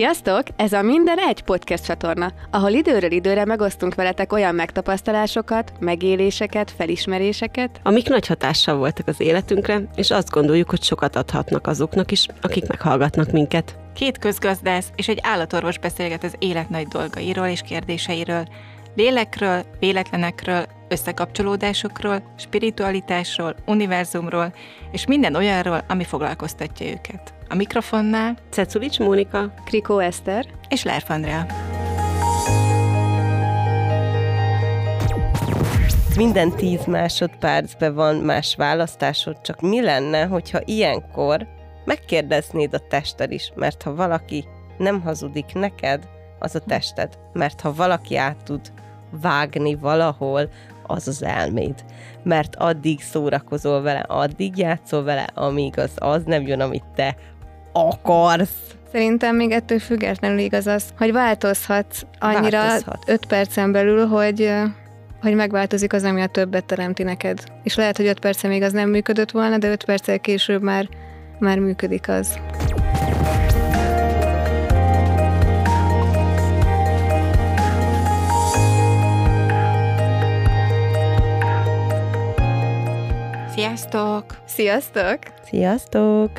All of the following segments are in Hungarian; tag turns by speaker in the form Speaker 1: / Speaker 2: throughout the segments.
Speaker 1: Sziasztok! Ez a Minden Egy podcast csatorna, ahol időről időre megosztunk veletek olyan megtapasztalásokat, megéléseket, felismeréseket,
Speaker 2: amik nagy hatással voltak az életünkre, és azt gondoljuk, hogy sokat adhatnak azoknak is, akik meghallgatnak minket.
Speaker 3: Két közgazdász és egy állatorvos beszélget az élet nagy dolgairól és kérdéseiről, lélekről, véletlenekről, összekapcsolódásokról, spiritualitásról, univerzumról, és minden olyanról, ami foglalkoztatja őket. A mikrofonnál
Speaker 2: Cekulics Mónika,
Speaker 1: Krikó Eszter,
Speaker 3: és Lerf Andrea.
Speaker 2: Minden tíz másodpercben van más választásod, csak mi lenne, hogyha ilyenkor megkérdeznéd a tested is, mert ha valaki nem hazudik neked, az a tested. Mert ha valaki át tud vágni valahol, az az elméd. Mert addig szórakozol vele, addig játszol vele, amíg az az nem jön, amit te akarsz.
Speaker 1: Szerintem még ettől függetlenül igaz az, hogy változhatsz annyira
Speaker 2: Változhat.
Speaker 1: 5 percen belül, hogy hogy megváltozik az, ami a többet teremti neked. És lehet, hogy 5 percen még az nem működött volna, de 5 perccel később már, már működik az.
Speaker 3: Sziasztok!
Speaker 1: Sziasztok!
Speaker 2: Sziasztok!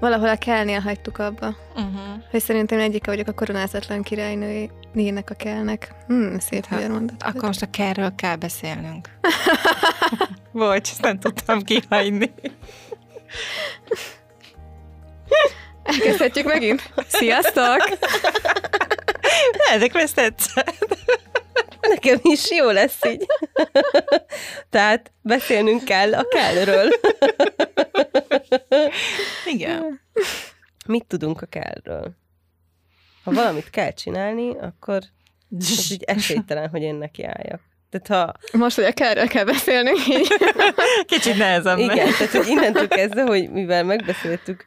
Speaker 1: Valahol a kellnél hagytuk abba,
Speaker 3: Uh-huh.
Speaker 1: hogy szerintem egyike vagyok a koronázatlan királynőjének a kellnek. Hmm, szép magyar mondat.
Speaker 3: Akkor most a kerről kell beszélnünk. Bocs, ezt nem tudtam kihagyni.
Speaker 1: Elkezdhetjük megint? Sziasztok!
Speaker 3: Ezekre ezt tetszett.
Speaker 2: Nekem is jó lesz így. Tehát beszélnünk kell a kellről.
Speaker 3: Igen.
Speaker 2: Mit tudunk a kellről? Ha valamit kell csinálni, akkor ez így esélytelen, hogy én nekiálljak. Tehát ha,
Speaker 1: Most, hogy a kellről kell beszélnünk, így.
Speaker 3: Kicsit nehezebb.
Speaker 2: igen, tehát hogy innentől kezdve, hogy mivel megbeszéltük,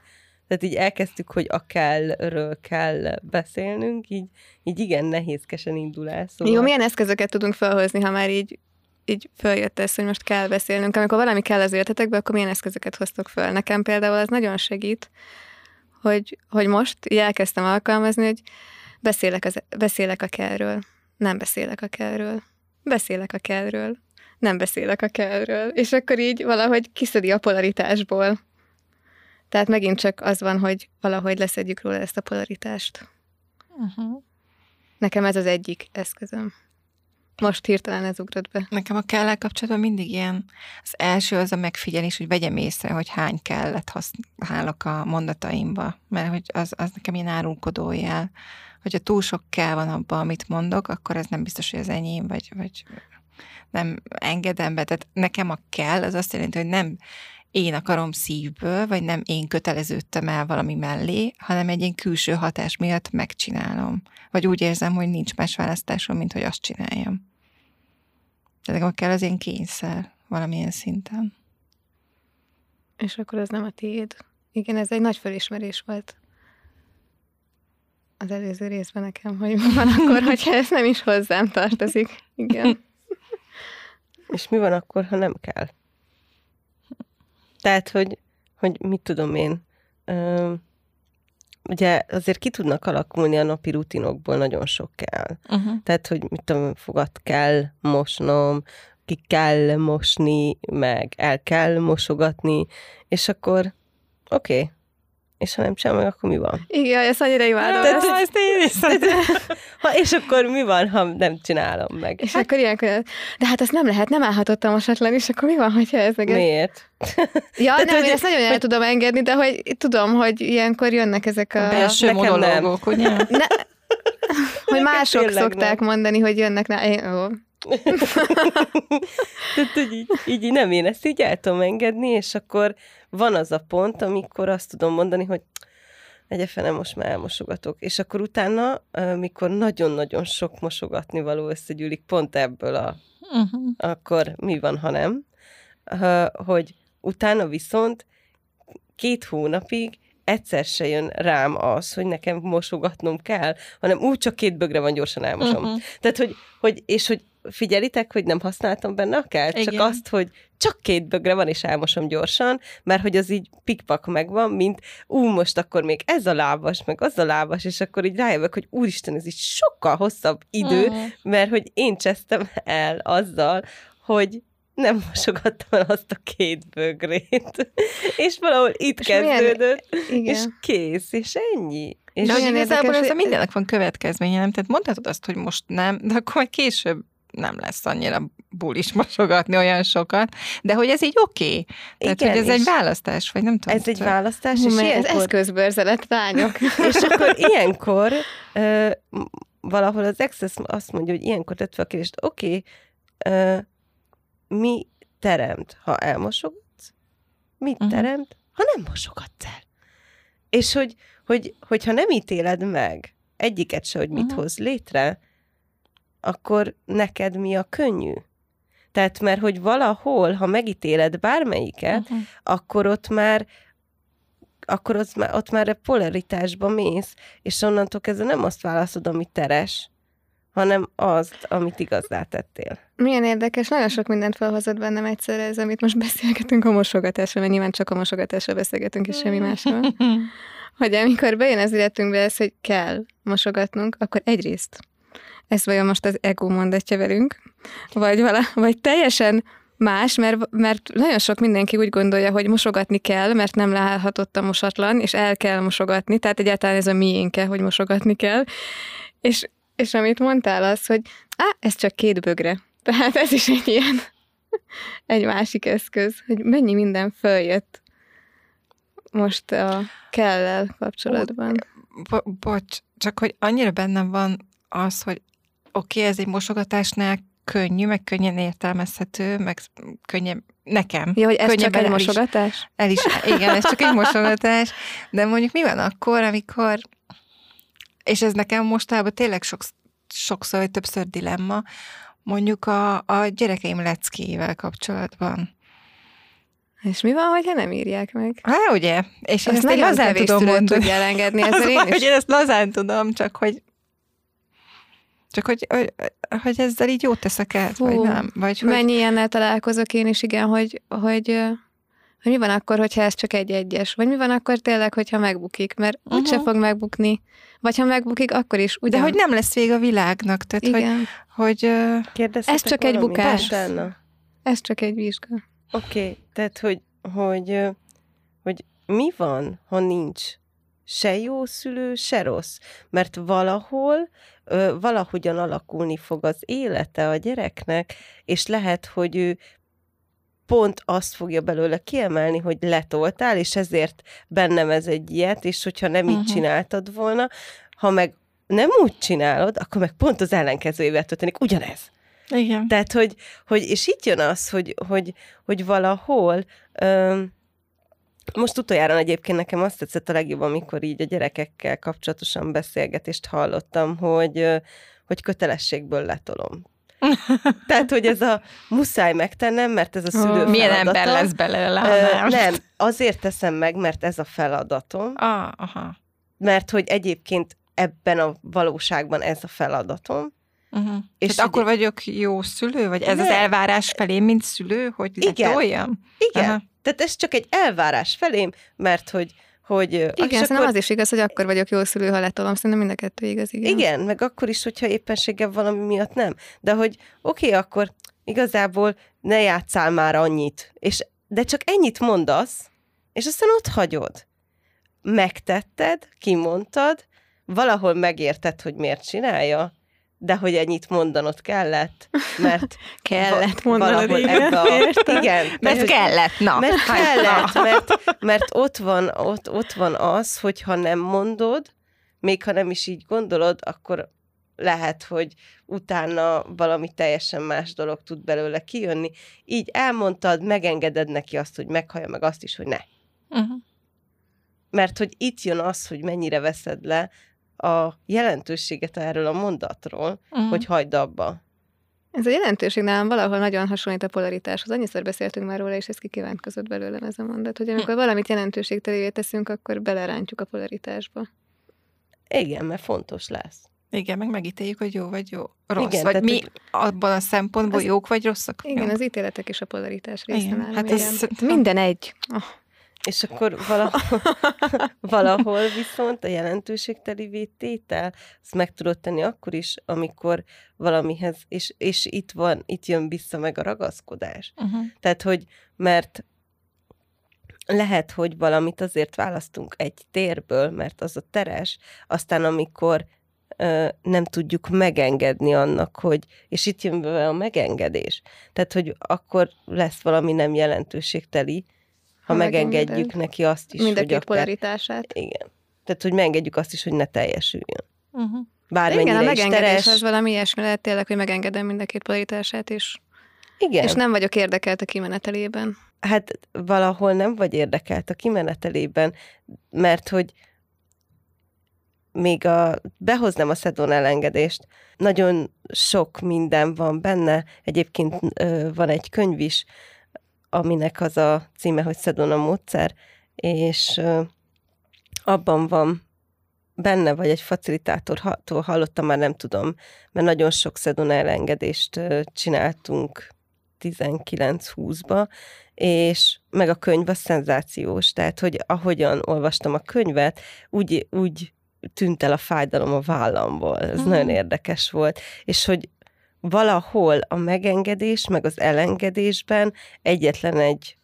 Speaker 2: tehát így elkezdtük, hogy a kellről kell beszélnünk, így, így igen nehézkesen indul el. Szóval...
Speaker 1: Jó, milyen eszközöket tudunk felhozni, ha már így, így följött ez, hogy most kell beszélnünk. Amikor valami kell az életetekbe, akkor milyen eszközöket hoztok föl? Nekem például az nagyon segít, hogy, hogy most így elkezdtem alkalmazni, hogy beszélek, az, beszélek a kellről, nem beszélek a kellről, beszélek a kellről, nem beszélek a kellről, és akkor így valahogy kiszedi a polaritásból. Tehát megint csak az van, hogy valahogy leszedjük róla ezt a polaritást.
Speaker 3: Uh-huh.
Speaker 1: Nekem ez az egyik eszközöm. Most hirtelen ez ugrott be.
Speaker 3: Nekem a kell kapcsolatban mindig ilyen, az első az a megfigyelés, hogy vegyem észre, hogy hány kellet használok a mondataimba, mert hogy az, az nekem ilyen árulkodó jel. Hogyha túl sok kell van abban, amit mondok, akkor ez nem biztos, hogy az enyém, vagy, vagy nem engedem be. Tehát nekem a kell, az azt jelenti, hogy nem én akarom szívből, vagy nem én köteleződtem el valami mellé, hanem egy ilyen külső hatás miatt megcsinálom. Vagy úgy érzem, hogy nincs más választásom, mint hogy azt csináljam. Tehát nekem kell az én kényszer valamilyen szinten.
Speaker 1: És akkor ez nem a tiéd. Igen, ez egy nagy felismerés volt az előző részben nekem, hogy mi van akkor, hogyha ez nem is hozzám tartozik. Igen.
Speaker 2: És mi van akkor, ha nem kell? Tehát, hogy, hogy mit tudom én, ö, ugye azért ki tudnak alakulni a napi rutinokból nagyon sok kell.
Speaker 3: Uh-huh.
Speaker 2: Tehát, hogy mit tudom, fogat kell mosnom, ki kell mosni, meg el kell mosogatni, és akkor oké. Okay. És ha nem csinálom meg, akkor mi van?
Speaker 1: Igen, ezt annyira imádom.
Speaker 3: Tehát,
Speaker 1: Ezt.
Speaker 3: ezt én is
Speaker 2: Ha, és akkor mi van, ha nem csinálom meg?
Speaker 1: És akkor ilyenkor, de hát ezt nem lehet, nem állhatott a mosatlan, és akkor mi van, hogyha ez meg...
Speaker 2: Miért?
Speaker 1: Ja,
Speaker 2: Tehát,
Speaker 1: nem,
Speaker 2: hogy-
Speaker 1: én ezt nagyon el tudom engedni, de hogy tudom, hogy ilyenkor jönnek ezek a...
Speaker 3: belső monológok, ugye?
Speaker 1: Ne, hogy mások
Speaker 2: tényleg
Speaker 1: szokták
Speaker 2: nem.
Speaker 1: mondani, hogy jönnek na, én, ó.
Speaker 2: Tehát, hogy így, így nem, én ezt így el tudom engedni, és akkor van az a pont, amikor azt tudom mondani, hogy egye fene, most már elmosogatok. És akkor utána, amikor nagyon-nagyon sok mosogatni való összegyűlik pont ebből a,
Speaker 3: Uh-huh.
Speaker 2: akkor mi van, ha nem, hogy utána viszont két hónapig egyszer se jön rám az, hogy nekem mosogatnom kell, hanem úgy csak két bögre van, gyorsan elmosom.
Speaker 3: Uh-huh.
Speaker 2: Tehát, hogy, hogy, és hogy figyelitek, hogy nem használtam benne a kell? Csak
Speaker 3: Igen.
Speaker 2: azt, hogy csak két bögre van, és elmosom gyorsan, mert hogy az így pikpak megvan, mint ú, most akkor még ez a lábas, meg az a lábas, és akkor így rájövök, hogy úristen, ez így sokkal hosszabb idő,
Speaker 3: Mm.
Speaker 2: mert hogy én csesztem el azzal, hogy nem mosogattam el azt a két bögrét. és valahol itt
Speaker 1: És milyen-
Speaker 2: kezdődött,
Speaker 1: Igen.
Speaker 2: és kész, és ennyi. És
Speaker 3: De hogy igazából
Speaker 1: érdekes,
Speaker 3: ez a mindennek van következménye, nem? Tehát mondhatod azt, hogy most nem, de akkor majd később nem lesz annyira bulis mosogatni olyan sokat, de hogy ez így oké. Okay. Tehát,
Speaker 2: Igen,
Speaker 3: hogy ez egy választás, vagy nem tudom.
Speaker 2: Ez egy választás, és
Speaker 1: mert ez
Speaker 2: ilyenkor,
Speaker 1: eszközbőrzelet lányok.
Speaker 2: és akkor ilyenkor ö, valahol az Access azt mondja, hogy ilyenkor tett fel a kérdést, oké, okay, mi teremt, ha elmosogatsz? Mit
Speaker 3: Mhm.
Speaker 2: teremt, ha nem mosogatsz el? És hogy, hogy, hogyha nem ítéled meg egyiket se, hogy mit
Speaker 3: Mhm.
Speaker 2: hoz létre, akkor neked mi a könnyű? Tehát, mert hogy valahol, ha megítéled bármelyiket,
Speaker 3: Uh-huh.
Speaker 2: akkor ott már akkor ott már, ott már a polaritásba mész, és onnantól kezdve nem azt válaszod, ami teres, hanem azt, amit igazdá tettél.
Speaker 1: Milyen érdekes, nagyon sok mindent felhozott bennem egyszerre ez, amit most beszélgetünk a mosogatásról, mert nyilván csak a mosogatásról beszélgetünk, és semmi másról. Hogy amikor bejön az életünkbe ez, hogy kell mosogatnunk, akkor egyrészt ez vajon most az ego mondatja velünk, vagy, vala, vagy teljesen más, mert, mert nagyon sok mindenki úgy gondolja, hogy mosogatni kell, mert nem leállhatott a mosatlan, és el kell mosogatni, tehát egyáltalán ez a miénke, hogy mosogatni kell. És, és amit mondtál az, hogy á, ez csak két bögre. Tehát ez is egy ilyen, egy másik eszköz, hogy mennyi minden följött most a kell kapcsolatban.
Speaker 3: Bo- bocs, csak hogy annyira bennem van az, hogy oké, okay, ez egy mosogatásnál könnyű, meg könnyen értelmezhető, meg könnyen, nekem.
Speaker 1: Ja, hogy ez csak egy
Speaker 3: el is-
Speaker 1: mosogatás?
Speaker 3: El is, igen, ez csak egy mosogatás, de mondjuk mi van akkor, amikor, és ez nekem mostában tényleg sok, sokszor, vagy többször dilemma, mondjuk a, a gyerekeim leckével kapcsolatban.
Speaker 1: És mi van, hogyha nem írják meg?
Speaker 3: Hát ugye, és én
Speaker 1: Azt
Speaker 3: ezt én
Speaker 1: nagyon
Speaker 3: lazán tudom mondani.
Speaker 1: tudja elengedni, ezzel én
Speaker 3: hogy
Speaker 1: is.
Speaker 3: én ezt lazán tudom, csak hogy csak hogy, hogy, hogy ezzel így jót teszek át,
Speaker 1: Fú,
Speaker 3: vagy nem. Vagy hogy,
Speaker 1: Mennyi ilyennel találkozok én is, igen, hogy, hogy, hogy mi van akkor, hogyha ez csak egy-egyes? Vagy mi van akkor tényleg, hogyha megbukik? Mert uh-huh. úgyse fog megbukni. Vagy ha megbukik, akkor is
Speaker 3: de
Speaker 1: ugyan.
Speaker 3: hogy nem lesz vége a világnak, tehát hogy,
Speaker 1: Igen,
Speaker 3: hogy
Speaker 2: Kérdeztetek
Speaker 1: Ez csak egy bukás.
Speaker 2: utána?
Speaker 1: ez csak egy vizsga.
Speaker 2: Oké, okay, tehát hogy, hogy, hogy mi van, ha nincs se jó szülő, se rossz? Mert valahol ö, valahogyan alakulni fog az élete a gyereknek, és lehet, hogy ő pont azt fogja belőle kiemelni, hogy letoltál, és ezért bennem ez egy ilyet, és hogyha nem uh-huh. így
Speaker 3: Mhm.
Speaker 2: csináltad volna, ha meg nem úgy csinálod, akkor meg pont az ellenkezőjével történik ugyanez.
Speaker 3: igen.
Speaker 2: Tehát, hogy, hogy és itt jön az, hogy, hogy, hogy valahol, öm, most utoljára egyébként nekem azt tetszett a legjobb, amikor így a gyerekekkel kapcsolatosan beszélgetést hallottam, hogy, hogy kötelességből letolom. Tehát, hogy ez a muszáj megtennem, mert ez a szülő
Speaker 3: Milyen
Speaker 2: feladata.
Speaker 3: ember lesz belőle,
Speaker 2: Ö,
Speaker 3: nem?
Speaker 2: azért teszem meg, mert ez a feladatom,
Speaker 3: Ah, aha.
Speaker 2: mert hogy egyébként ebben a valóságban ez a feladatom,
Speaker 3: Uh-huh.
Speaker 2: És
Speaker 3: Tehát akkor vagyok jó szülő, vagy ez az
Speaker 2: Nem.
Speaker 3: elvárás felé, mint szülő, hogy
Speaker 2: Igen.
Speaker 3: letoljam?
Speaker 2: Igen.
Speaker 3: Aha.
Speaker 2: Tehát ez csak egy elvárás felém, mert hogy, hogy
Speaker 1: Igen, szerintem az is igaz, hogy akkor vagyok jó szülő, ha letolom. Szerintem mind a kettő igaz, igen.
Speaker 2: igen, meg akkor is, hogyha éppenséggel valami miatt nem. De hogy oké, okay, akkor igazából ne játszál már annyit, és, de csak ennyit mondasz, és aztán ott hagyod. Megtetted, kimondtad, valahol megérted, hogy miért csinálja, de hogy ennyit mondanod kellett, mert
Speaker 1: Kellett mondanod, igen.
Speaker 2: a, igen,
Speaker 3: Mert
Speaker 2: hogy-
Speaker 3: kellett, na.
Speaker 2: Mert kellett,
Speaker 3: na.
Speaker 2: mert, mert ott, van, ott, ott van az, hogy ha nem mondod, még ha nem is így gondolod, akkor lehet, hogy utána valami teljesen más dolog tud belőle kijönni. Így elmondtad, megengeded neki azt, hogy meghallja, meg azt is, hogy ne.
Speaker 3: Uh-huh.
Speaker 2: Mert hogy itt jön az, hogy mennyire veszed le a jelentőséget erről a mondatról,
Speaker 3: Uh-huh.
Speaker 2: hogy hagyd abba.
Speaker 1: Ez a jelentőség nálam valahol nagyon hasonlít a polaritáshoz. Annyiszor beszéltünk már róla, és ez kikívántkozott belőlem ez a mondat, hogy amikor valamit jelentőségtelévé teszünk, akkor belerántjuk a polaritásba.
Speaker 2: Igen, mert fontos lesz.
Speaker 3: Igen, meg megítéljük, hogy jó vagy jó. Rossz.
Speaker 2: Igen,
Speaker 3: vagy
Speaker 2: tehát,
Speaker 3: mi abban a szempontból
Speaker 1: Az-
Speaker 3: jók vagy rosszak?
Speaker 1: Igen,
Speaker 3: vagyunk?
Speaker 1: az ítéletek is a polaritás része
Speaker 3: Igen, hát
Speaker 1: igen.
Speaker 3: ez-
Speaker 1: Minden egy. Oh.
Speaker 2: És akkor valahol, valahol viszont a jelentőségteli tétel, azt meg tudod tenni akkor is, amikor valamihez, és, és itt van, itt jön vissza meg a ragaszkodás.
Speaker 3: Uh-huh.
Speaker 2: Tehát, hogy mert lehet, hogy valamit azért választunk egy térből, mert az a teres, aztán amikor nem tudjuk megengedni annak, hogy, és itt jön be a megengedés. Tehát, hogy akkor lesz valami nem jelentőségteli, ha, megengedjük
Speaker 1: megengeded.
Speaker 2: neki azt is,
Speaker 1: Mind a két polaritását.
Speaker 2: igen. Tehát, hogy megengedjük azt is, hogy ne teljesüljön.
Speaker 3: Uh-huh.
Speaker 2: Bármennyire
Speaker 1: Igen, a
Speaker 2: is
Speaker 1: megengedés az valami ilyesmi lehet tényleg, hogy megengedem mind a két polaritását is.
Speaker 2: Igen.
Speaker 1: És nem vagyok érdekelt a kimenetelében.
Speaker 2: Hát valahol nem vagy érdekelt a kimenetelében, mert hogy még a, behoznám a szedon elengedést, nagyon sok minden van benne, egyébként ö, van egy könyv is, aminek az a címe, hogy Szedon a módszer, és abban van benne, vagy egy facilitátortól hallottam, már nem tudom, mert nagyon sok szedon elengedést csináltunk 19-20-ba, és meg a könyv a szenzációs, tehát, hogy ahogyan olvastam a könyvet, úgy, úgy tűnt el a fájdalom a vállamból. Ez
Speaker 3: Mhm.
Speaker 2: nagyon érdekes volt. És hogy valahol a megengedés, meg az elengedésben egyetlen egy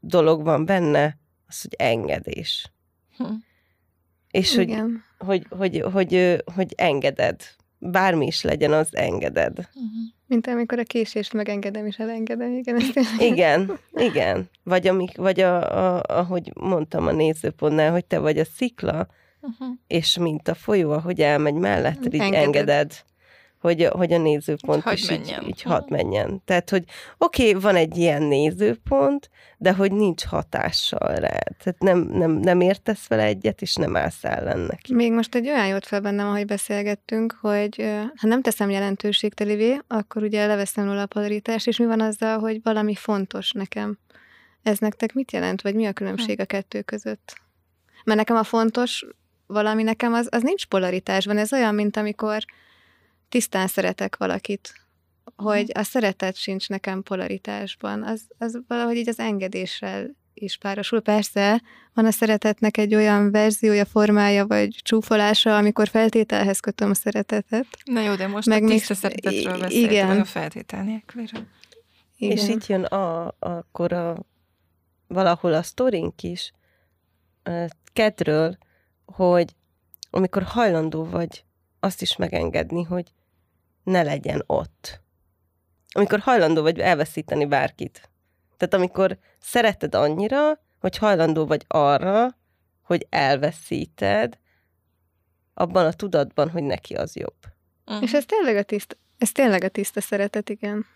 Speaker 2: dolog van benne, az, hogy engedés.
Speaker 3: Hm.
Speaker 2: És hogy,
Speaker 1: Igen.
Speaker 2: hogy, hogy, hogy, hogy, hogy engeded. Bármi is legyen, az engeded.
Speaker 3: Uh-huh.
Speaker 1: Mint amikor a késést megengedem és elengedem. Igen, ezt
Speaker 2: Igen, igen. Vagy, amik, vagy a, a, ahogy mondtam a nézőpontnál, hogy te vagy a szikla,
Speaker 3: Uh-huh.
Speaker 2: és mint a folyó, ahogy elmegy melletted, így
Speaker 1: Engeded.
Speaker 2: engeded, hogy, hogy a nézőpont
Speaker 3: Hadd
Speaker 2: is
Speaker 3: menjen.
Speaker 2: így, így hadd menjen. Tehát, hogy oké, okay, van egy ilyen nézőpont, de hogy nincs hatással rá. Tehát nem, nem, nem értesz vele egyet, és nem állsz ellen neki.
Speaker 1: Még most egy olyan jót fel bennem, ahogy beszélgettünk, hogy ha nem teszem jelentőségtelivé, akkor ugye leveszem róla a polaritást, és mi van azzal, hogy valami fontos nekem. Ez nektek mit jelent, vagy mi a különbség a kettő között? Mert nekem a fontos valami nekem az, az nincs polaritásban. Ez olyan, mint amikor tisztán szeretek valakit, hogy a szeretet sincs nekem polaritásban. Az, az valahogy így az engedéssel is párosul. Persze, van a szeretetnek egy olyan verziója, formája, vagy csúfolása, amikor feltételhez kötöm a szeretetet.
Speaker 3: Na jó, de most
Speaker 1: Meg
Speaker 3: a
Speaker 1: még-
Speaker 3: tiszta szeretetről beszéltünk,
Speaker 1: igen.
Speaker 3: meg a feltétel nélküliről.
Speaker 1: Igen.
Speaker 2: És itt jön a, akkor a, valahol a sztorink is kedről, hogy amikor hajlandó vagy azt is megengedni, hogy ne legyen ott. Amikor hajlandó vagy elveszíteni bárkit. Tehát amikor szereted annyira, hogy hajlandó vagy arra, hogy elveszíted, abban a tudatban, hogy neki az jobb.
Speaker 3: Uh-huh.
Speaker 1: És ez tényleg a tiszta, ez tényleg a tiszta szeretet, igen.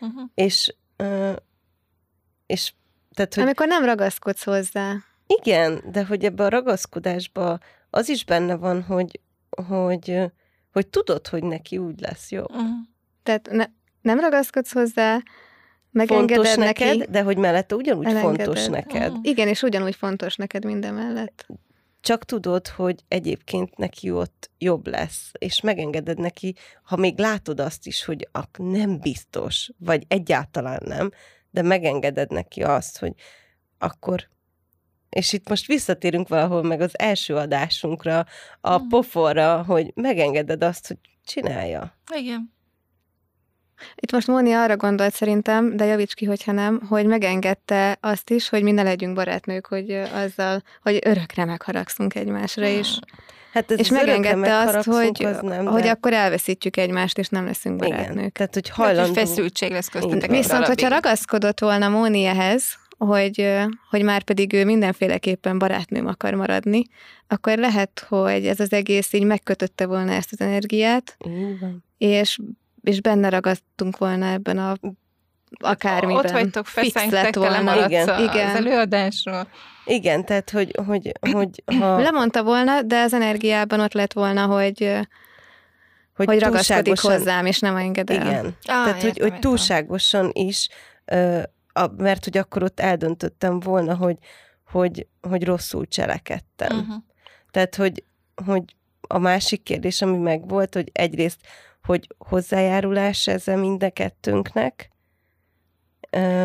Speaker 3: uh-huh.
Speaker 2: És, ö, és tehát, hogy
Speaker 1: Amikor nem ragaszkodsz hozzá.
Speaker 2: Igen, de hogy ebbe a ragaszkodásba az is benne van, hogy, hogy, hogy tudod, hogy neki úgy lesz jó.
Speaker 3: Uh-huh.
Speaker 1: Tehát ne, nem ragaszkodsz hozzá, megengeded
Speaker 2: Fontos neked,
Speaker 1: neki.
Speaker 2: de hogy mellette ugyanúgy
Speaker 1: Elengeded.
Speaker 2: fontos neked.
Speaker 3: Mhm.
Speaker 1: Igen, és ugyanúgy fontos neked minden mellett.
Speaker 2: Csak tudod, hogy egyébként neki ott jobb lesz, és megengeded neki, ha még látod azt is, hogy ak nem biztos, vagy egyáltalán nem, de megengeded neki azt, hogy akkor és itt most visszatérünk valahol meg az első adásunkra, a
Speaker 3: Mhm.
Speaker 2: pofonra, hogy megengeded azt, hogy csinálja.
Speaker 3: Igen.
Speaker 1: Itt most Móni arra gondolt szerintem, de javíts ki, hogyha nem, hogy megengedte azt is, hogy mi ne legyünk barátnők, hogy azzal, hogy örökre megharagszunk egymásra is.
Speaker 2: Hát ez
Speaker 1: és megengedte azt, hogy,
Speaker 2: az nem,
Speaker 1: hogy
Speaker 2: de...
Speaker 1: akkor elveszítjük egymást, és nem leszünk
Speaker 2: Igen,
Speaker 1: barátnők.
Speaker 2: tehát hogy
Speaker 3: Hajlandó.
Speaker 2: hajlandó...
Speaker 3: Hogy feszültség lesz köztetek.
Speaker 2: Igen.
Speaker 1: Viszont, hogyha ragaszkodott volna Móni ehhez, hogy, hogy már pedig ő mindenféleképpen barátnőm akar maradni, akkor lehet, hogy ez az egész így megkötötte volna ezt az energiát, és, és benne ragadtunk volna ebben a akármiben.
Speaker 3: Ott vagytok,
Speaker 1: volna.
Speaker 3: lemaradsz
Speaker 2: Igen.
Speaker 3: a-
Speaker 1: Igen.
Speaker 3: az előadásról.
Speaker 2: Igen, tehát hogy, hogy, hogy ha,
Speaker 1: Lemondta volna, de az energiában ott lett volna, hogy, ö, hogy ragaszkodik
Speaker 2: túlságosan-
Speaker 1: hozzám, és nem enged el.
Speaker 2: Igen,
Speaker 3: Ah,
Speaker 2: tehát hogy,
Speaker 3: értem,
Speaker 2: hogy
Speaker 3: értem.
Speaker 2: túlságosan is, ö, a, mert hogy akkor ott eldöntöttem volna, hogy, hogy, hogy rosszul cselekedtem.
Speaker 3: Uh-huh.
Speaker 2: Tehát, hogy, hogy, a másik kérdés, ami meg volt, hogy egyrészt, hogy hozzájárulás ez a mind a kettőnknek,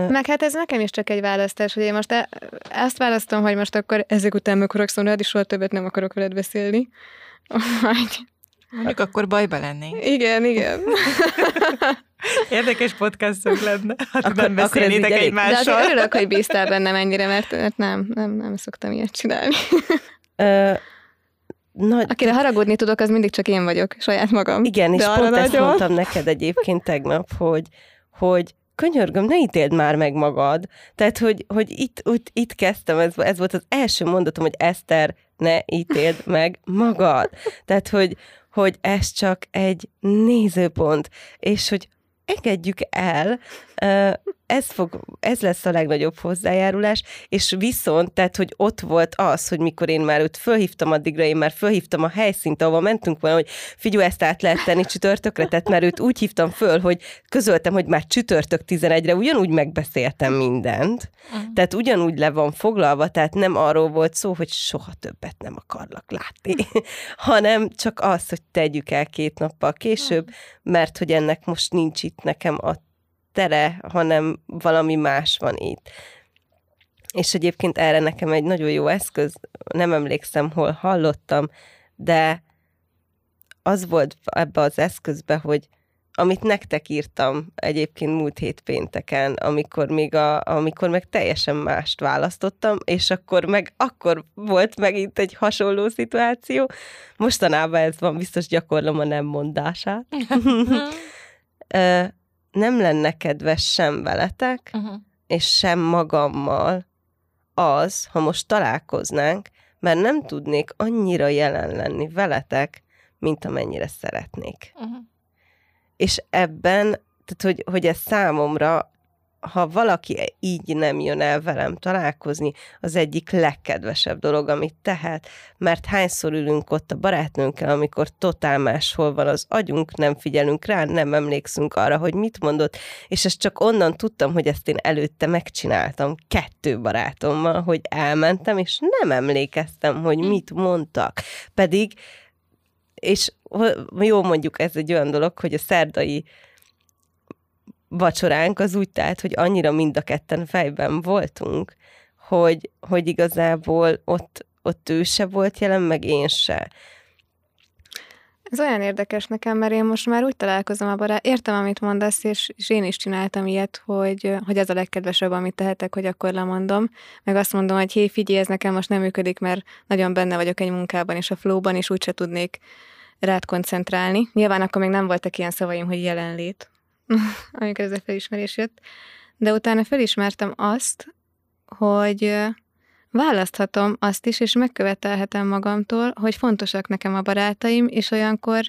Speaker 1: meg hát ez nekem is csak egy választás, hogy én most e- ezt választom, hogy most akkor ezek után meg akarok szólni, és soha többet nem akarok veled beszélni.
Speaker 3: Vagy... Mondjuk akkor bajba lennénk.
Speaker 1: Igen, igen.
Speaker 3: Érdekes podcastok lenne, hát akkor, nem beszélnétek egymással.
Speaker 1: De azért örülök, hogy bíztál bennem ennyire, mert, mert nem, nem, nem szoktam ilyet csinálni. Ö, nagy, Akire haragudni tudok, az mindig csak én vagyok, saját magam.
Speaker 2: Igen, és pont ezt mondtam neked egyébként tegnap, hogy, hogy könyörgöm, ne ítéld már meg magad. Tehát, hogy, hogy itt, itt, itt kezdtem, ez, ez volt az első mondatom, hogy Eszter, ne ítéld meg magad. Tehát, hogy, hogy ez csak egy nézőpont, és hogy engedjük el, ez, fog, ez lesz a legnagyobb hozzájárulás, és viszont, tehát, hogy ott volt az, hogy mikor én már őt fölhívtam addigra, én már fölhívtam a helyszínt, ahova mentünk volna, hogy figyú, ezt át lehet tenni csütörtökre, tehát mert őt úgy hívtam föl, hogy közöltem, hogy már csütörtök 11-re ugyanúgy megbeszéltem mindent, uh-huh. tehát ugyanúgy le van foglalva, tehát nem arról volt szó, hogy soha többet nem akarlak látni, hanem csak az, hogy tegyük el két nappal később, mert hogy ennek most nincs itt nekem a tere, hanem valami más van itt. És egyébként erre nekem egy nagyon jó eszköz, nem emlékszem, hol hallottam, de az volt ebbe az eszközbe, hogy amit nektek írtam egyébként múlt hét pénteken, amikor még a, amikor meg teljesen mást választottam, és akkor meg akkor volt megint egy hasonló szituáció. Mostanában ez van, biztos gyakorlom a nem mondását. nem lenne kedves sem veletek, uh-huh. és sem magammal az, ha most találkoznánk, mert nem tudnék annyira jelen lenni veletek, mint amennyire szeretnék. Uh-huh. És ebben, tehát hogy, hogy ez számomra ha valaki így nem jön el velem találkozni, az egyik legkedvesebb dolog, amit tehet, mert hányszor ülünk ott a barátnőnkkel, amikor totál máshol van az agyunk, nem figyelünk rá, nem emlékszünk arra, hogy mit mondott, és ezt csak onnan tudtam, hogy ezt én előtte megcsináltam kettő barátommal, hogy elmentem, és nem emlékeztem, hogy hm. mit mondtak. Pedig, és jó mondjuk ez egy olyan dolog, hogy a szerdai vacsoránk az úgy telt, hogy annyira mind a ketten fejben voltunk, hogy, hogy igazából ott, ott ő se volt jelen, meg én se.
Speaker 1: Ez olyan érdekes nekem, mert én most már úgy találkozom a barát, értem, amit mondasz, és, és én is csináltam ilyet, hogy, hogy ez a legkedvesebb, amit tehetek, hogy akkor lemondom, meg azt mondom, hogy hé, figyelj, ez nekem most nem működik, mert nagyon benne vagyok egy munkában és a flowban, és úgyse tudnék rád koncentrálni. Nyilván akkor még nem voltak ilyen szavaim, hogy jelenlét, amikor ez a felismerés jött, de utána felismertem azt, hogy választhatom azt is, és megkövetelhetem magamtól, hogy fontosak nekem a barátaim, és olyankor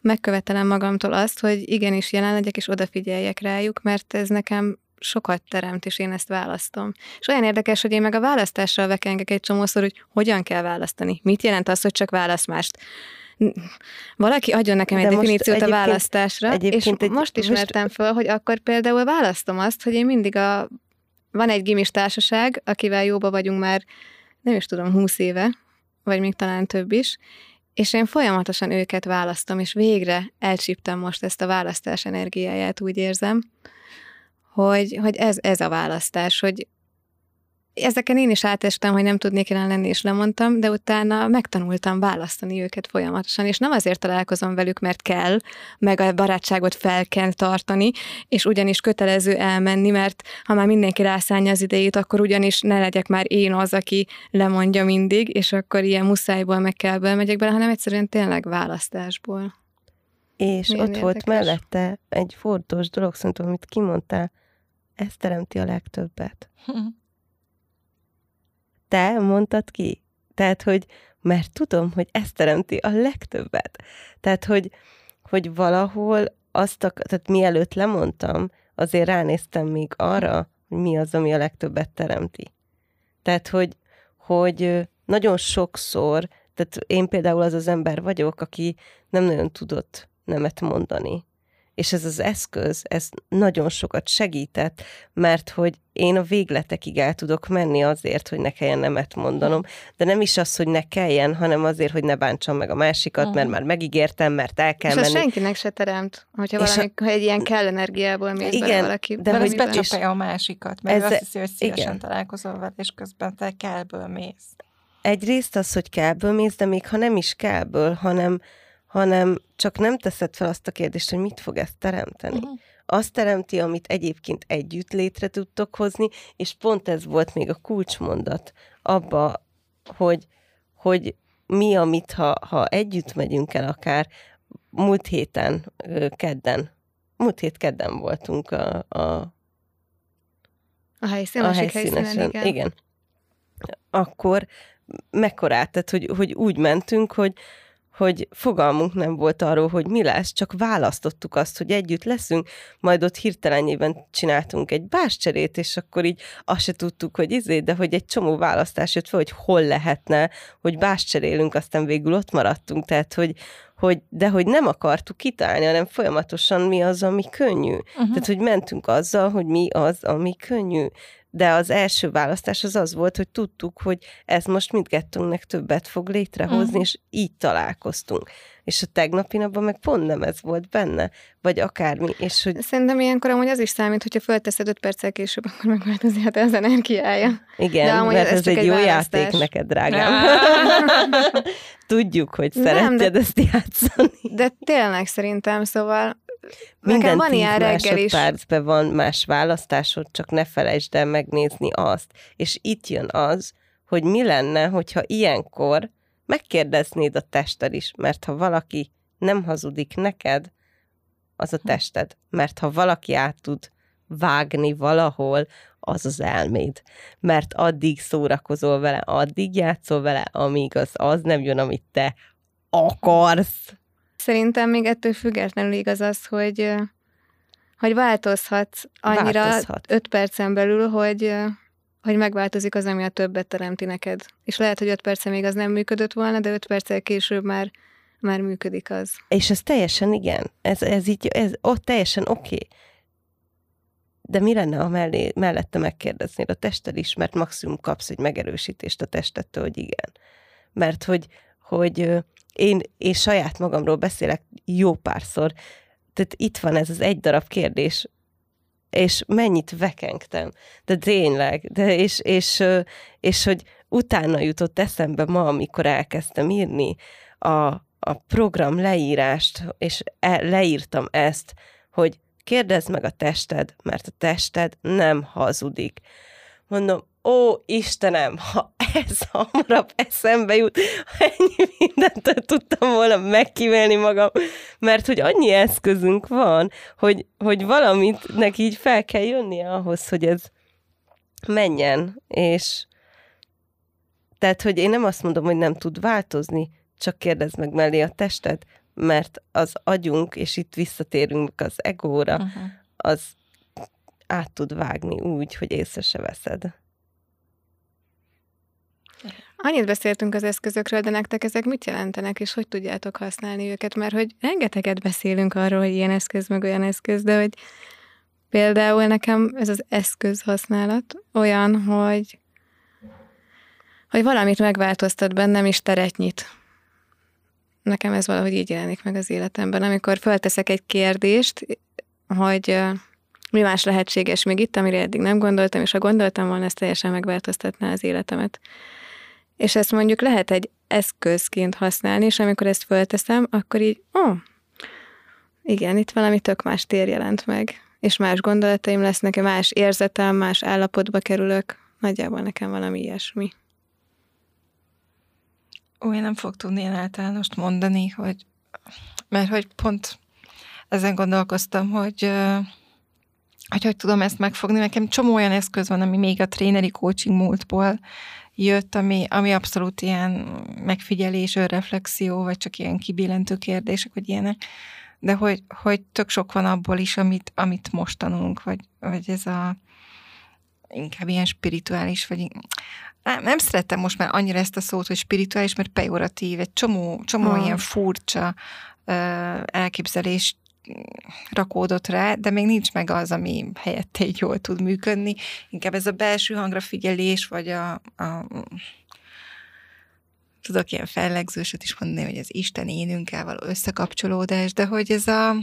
Speaker 1: megkövetelem magamtól azt, hogy igenis jelen legyek, és odafigyeljek rájuk, mert ez nekem sokat teremt, és én ezt választom. És olyan érdekes, hogy én meg a választással vekengek egy csomószor, hogy hogyan kell választani. Mit jelent az, hogy csak válasz mást? Valaki adjon nekem egy De definíciót a választásra, és egy, most ismertem most... föl, hogy akkor például választom azt, hogy én mindig a... Van egy gimis társaság, akivel jóba vagyunk már, nem is tudom, húsz éve, vagy még talán több is, és én folyamatosan őket választom, és végre elcsíptem most ezt a választás energiáját, úgy érzem, hogy, hogy ez, ez a választás, hogy Ezeken én is átestem, hogy nem tudnék jelen lenni, és lemondtam, de utána megtanultam választani őket folyamatosan, és nem azért találkozom velük, mert kell, meg a barátságot fel kell tartani, és ugyanis kötelező elmenni, mert ha már mindenki rászánja az idejét, akkor ugyanis ne legyek már én az, aki lemondja mindig, és akkor ilyen muszájból meg kell belmegyek bele, hanem egyszerűen tényleg választásból.
Speaker 2: És Milyen ott érdekes. volt mellette egy fontos dolog, szerintem, amit kimondtál, ez teremti a legtöbbet. te mondtad ki. Tehát, hogy mert tudom, hogy ez teremti a legtöbbet. Tehát, hogy, hogy valahol azt, a, tehát mielőtt lemondtam, azért ránéztem még arra, hogy mi az, ami a legtöbbet teremti. Tehát, hogy, hogy nagyon sokszor, tehát én például az az ember vagyok, aki nem nagyon tudott nemet mondani. És ez az eszköz, ez nagyon sokat segített, mert hogy én a végletekig el tudok menni azért, hogy ne kelljen nemet mondanom, de nem is az, hogy ne kelljen, hanem azért, hogy ne bántsam meg a másikat, uh-huh. mert már megígértem, mert el kell
Speaker 1: és
Speaker 2: menni.
Speaker 1: És senkinek se teremt, hogyha valami, a... egy ilyen kell energiából mész igen, bele valaki.
Speaker 3: De hogy becsapja a másikat, mert ez, azt hiszi, hogy szívesen igen. találkozol vele, és közben te kellből mész.
Speaker 2: Egyrészt az, hogy kellből mész, de még ha nem is kellből, hanem hanem csak nem teszed fel azt a kérdést, hogy mit fog ezt teremteni. Uh-huh. Azt teremti, amit egyébként együtt létre tudtok hozni, és pont ez volt még a kulcsmondat abba, hogy, hogy mi, amit ha, ha együtt megyünk el akár, múlt héten, kedden, múlt hét kedden voltunk a, a,
Speaker 1: a helyszínen, a helyszínesen, helyszínen, igen.
Speaker 2: igen. Akkor mekkorát, tehát hogy, hogy úgy mentünk, hogy, hogy fogalmunk nem volt arról, hogy mi lesz, csak választottuk azt, hogy együtt leszünk, majd ott hirtelenjében csináltunk egy báscserét, és akkor így azt se tudtuk, hogy izé, de hogy egy csomó választás jött fel, hogy hol lehetne, hogy báscserélünk, aztán végül ott maradtunk, tehát hogy, hogy, de hogy nem akartuk kitálni, hanem folyamatosan mi az, ami könnyű. Uh-huh. Tehát, hogy mentünk azzal, hogy mi az, ami könnyű de az első választás az az volt, hogy tudtuk, hogy ez most mindkettőnknek többet fog létrehozni, uh-huh. és így találkoztunk. És a tegnapi napban meg pont nem ez volt benne, vagy akármi. És hogy...
Speaker 1: Szerintem ilyenkor amúgy az is számít, hogyha fölteszed öt perccel később, akkor megváltozik az energiája.
Speaker 2: Igen, de mert ez, ez egy, egy jó választás. játék neked, drágám. Tudjuk, hogy szereted ezt játszani.
Speaker 1: De tényleg szerintem, szóval minden van ilyen reggel is.
Speaker 2: percben van más választásod, csak ne felejtsd el megnézni azt. És itt jön az, hogy mi lenne, hogyha ilyenkor megkérdeznéd a tested is, mert ha valaki nem hazudik neked, az a tested. Mert ha valaki át tud vágni valahol, az az elméd. Mert addig szórakozol vele, addig játszol vele, amíg az, az nem jön, amit te akarsz.
Speaker 1: Szerintem még ettől függetlenül igaz az, hogy, hogy változhatsz annyira Változhat. öt percen belül, hogy, hogy megváltozik az, ami a többet teremti neked. És lehet, hogy öt percen még az nem működött volna, de öt perccel később már, már működik az.
Speaker 2: És ez teljesen igen. Ez, ez így, ez ott teljesen oké. Okay. De mi lenne, ha mellé, mellette megkérdeznéd a tested is, mert maximum kapsz egy megerősítést a testettől, hogy igen. Mert hogy, hogy én, én saját magamról beszélek jó párszor, tehát itt van ez az egy darab kérdés, és mennyit vekengtem, de tényleg, de és, és, és, hogy utána jutott eszembe ma, amikor elkezdtem írni a, a program leírást, és e, leírtam ezt, hogy kérdezd meg a tested, mert a tested nem hazudik. Mondom, ó, Istenem, ha ez hamarabb eszembe jut, ennyi mindent tudtam volna megkívélni magam, mert hogy annyi eszközünk van, hogy, hogy valamit neki így fel kell jönnie ahhoz, hogy ez menjen, és tehát, hogy én nem azt mondom, hogy nem tud változni, csak kérdezd meg mellé a tested, mert az agyunk, és itt visszatérünk az egóra, uh-huh. az át tud vágni úgy, hogy észre se veszed.
Speaker 1: Annyit beszéltünk az eszközökről, de nektek ezek mit jelentenek, és hogy tudjátok használni őket? Mert hogy rengeteget beszélünk arról, hogy ilyen eszköz, meg olyan eszköz, de hogy például nekem ez az eszköz használat olyan, hogy hogy valamit megváltoztat bennem, és teret nyit. Nekem ez valahogy így jelenik meg az életemben. Amikor fölteszek egy kérdést, hogy mi más lehetséges még itt, amire eddig nem gondoltam, és ha gondoltam volna, ez teljesen megváltoztatná az életemet. És ezt mondjuk lehet egy eszközként használni, és amikor ezt fölteszem, akkor így, ó, oh, igen, itt valami tök más tér jelent meg, és más gondolataim lesznek, más érzetem, más állapotba kerülök. Nagyjából nekem valami ilyesmi.
Speaker 3: Ó, én nem fog tudni ilyen általánost mondani, hogy mert hogy pont ezen gondolkoztam, hogy hogy hogy tudom ezt megfogni. Nekem csomó olyan eszköz van, ami még a tréneri coaching múltból jött, ami, ami abszolút ilyen megfigyelés, önreflexió, vagy csak ilyen kibillentő kérdések, vagy ilyenek. De hogy, hogy tök sok van abból is, amit, amit most tanulunk, vagy, vagy ez a inkább ilyen spirituális, vagy nem, nem szeretem most már annyira ezt a szót, hogy spirituális, mert pejoratív, egy csomó, csomó hmm. ilyen furcsa elképzelést rakódott rá, de még nincs meg az, ami helyette így jól tud működni. Inkább ez a belső hangra figyelés, vagy a, a tudok ilyen fellegzősöt is mondani, hogy az Isten énünkkel való összekapcsolódás, de hogy ez a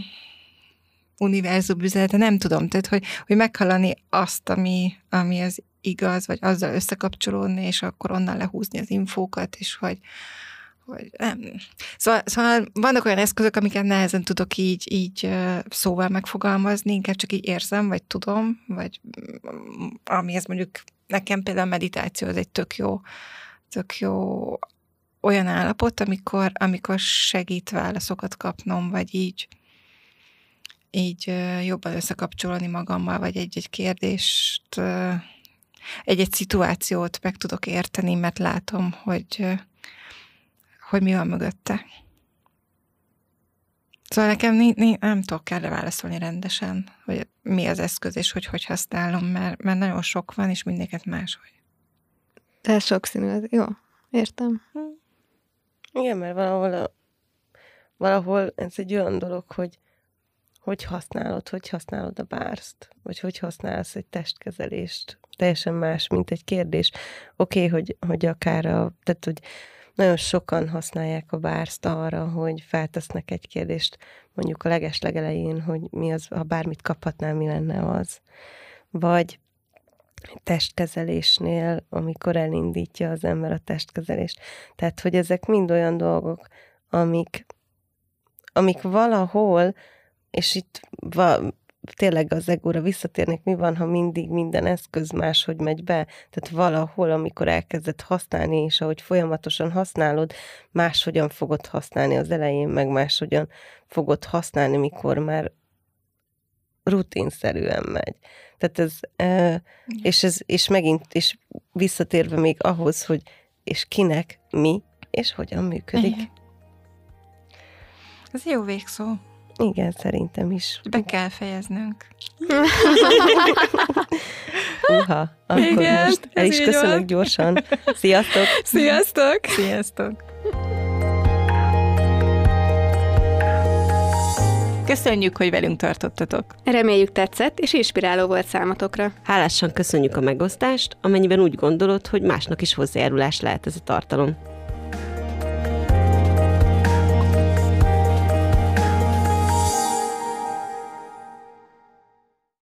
Speaker 3: univerzum üzenete, nem tudom, tehát hogy, hogy meghallani azt, ami, ami az igaz, vagy azzal összekapcsolódni, és akkor onnan lehúzni az infókat, és hogy, hogy nem. Szóval, szóval vannak olyan eszközök, amiket nehezen tudok így, így szóval megfogalmazni, inkább csak így érzem, vagy tudom, vagy mm, amihez mondjuk nekem például a meditáció az egy tök jó, tök jó olyan állapot, amikor, amikor segít válaszokat kapnom, vagy így így jobban összekapcsolni magammal, vagy egy-egy kérdést, egy-egy szituációt meg tudok érteni, mert látom, hogy, hogy mi van mögötte. Szóval nekem ni, ni, nem tudok kell válaszolni rendesen, hogy mi az eszköz, és hogy hogy használom, mert, mert nagyon sok van, és mindéket máshogy.
Speaker 1: Tehát sokszínű, jó, értem. Hm.
Speaker 2: Igen, mert valahol, a, valahol ez egy olyan dolog, hogy hogy használod, hogy használod a bárszt, vagy hogy használsz egy testkezelést. Teljesen más, mint egy kérdés. Oké, okay, hogy, hogy akár a, tehát, hogy nagyon sokan használják a bárszt arra, hogy feltesznek egy kérdést, mondjuk a leges legelején, hogy mi az, ha bármit kaphatnál, mi lenne az. Vagy testkezelésnél, amikor elindítja az ember a testkezelést. Tehát, hogy ezek mind olyan dolgok, amik, amik valahol és itt va, tényleg az egóra visszatérnék, mi van, ha mindig minden eszköz máshogy megy be? Tehát valahol, amikor elkezded használni, és ahogy folyamatosan használod, máshogyan fogod használni az elején, meg máshogyan fogod használni, mikor már rutinszerűen megy. Tehát ez, és, ez, és megint, és visszatérve még ahhoz, hogy és kinek, mi, és hogyan működik. Igen.
Speaker 3: Ez jó végszó.
Speaker 2: Igen, szerintem is.
Speaker 3: Be kell fejeznünk.
Speaker 2: Uha, akkor Igen, most el is köszönök van. gyorsan. Sziasztok!
Speaker 1: Sziasztok!
Speaker 3: Sziasztok! Köszönjük, hogy velünk tartottatok.
Speaker 1: Reméljük tetszett és inspiráló volt számotokra.
Speaker 2: Hálásan köszönjük a megosztást, amennyiben úgy gondolod, hogy másnak is hozzájárulás lehet ez a tartalom.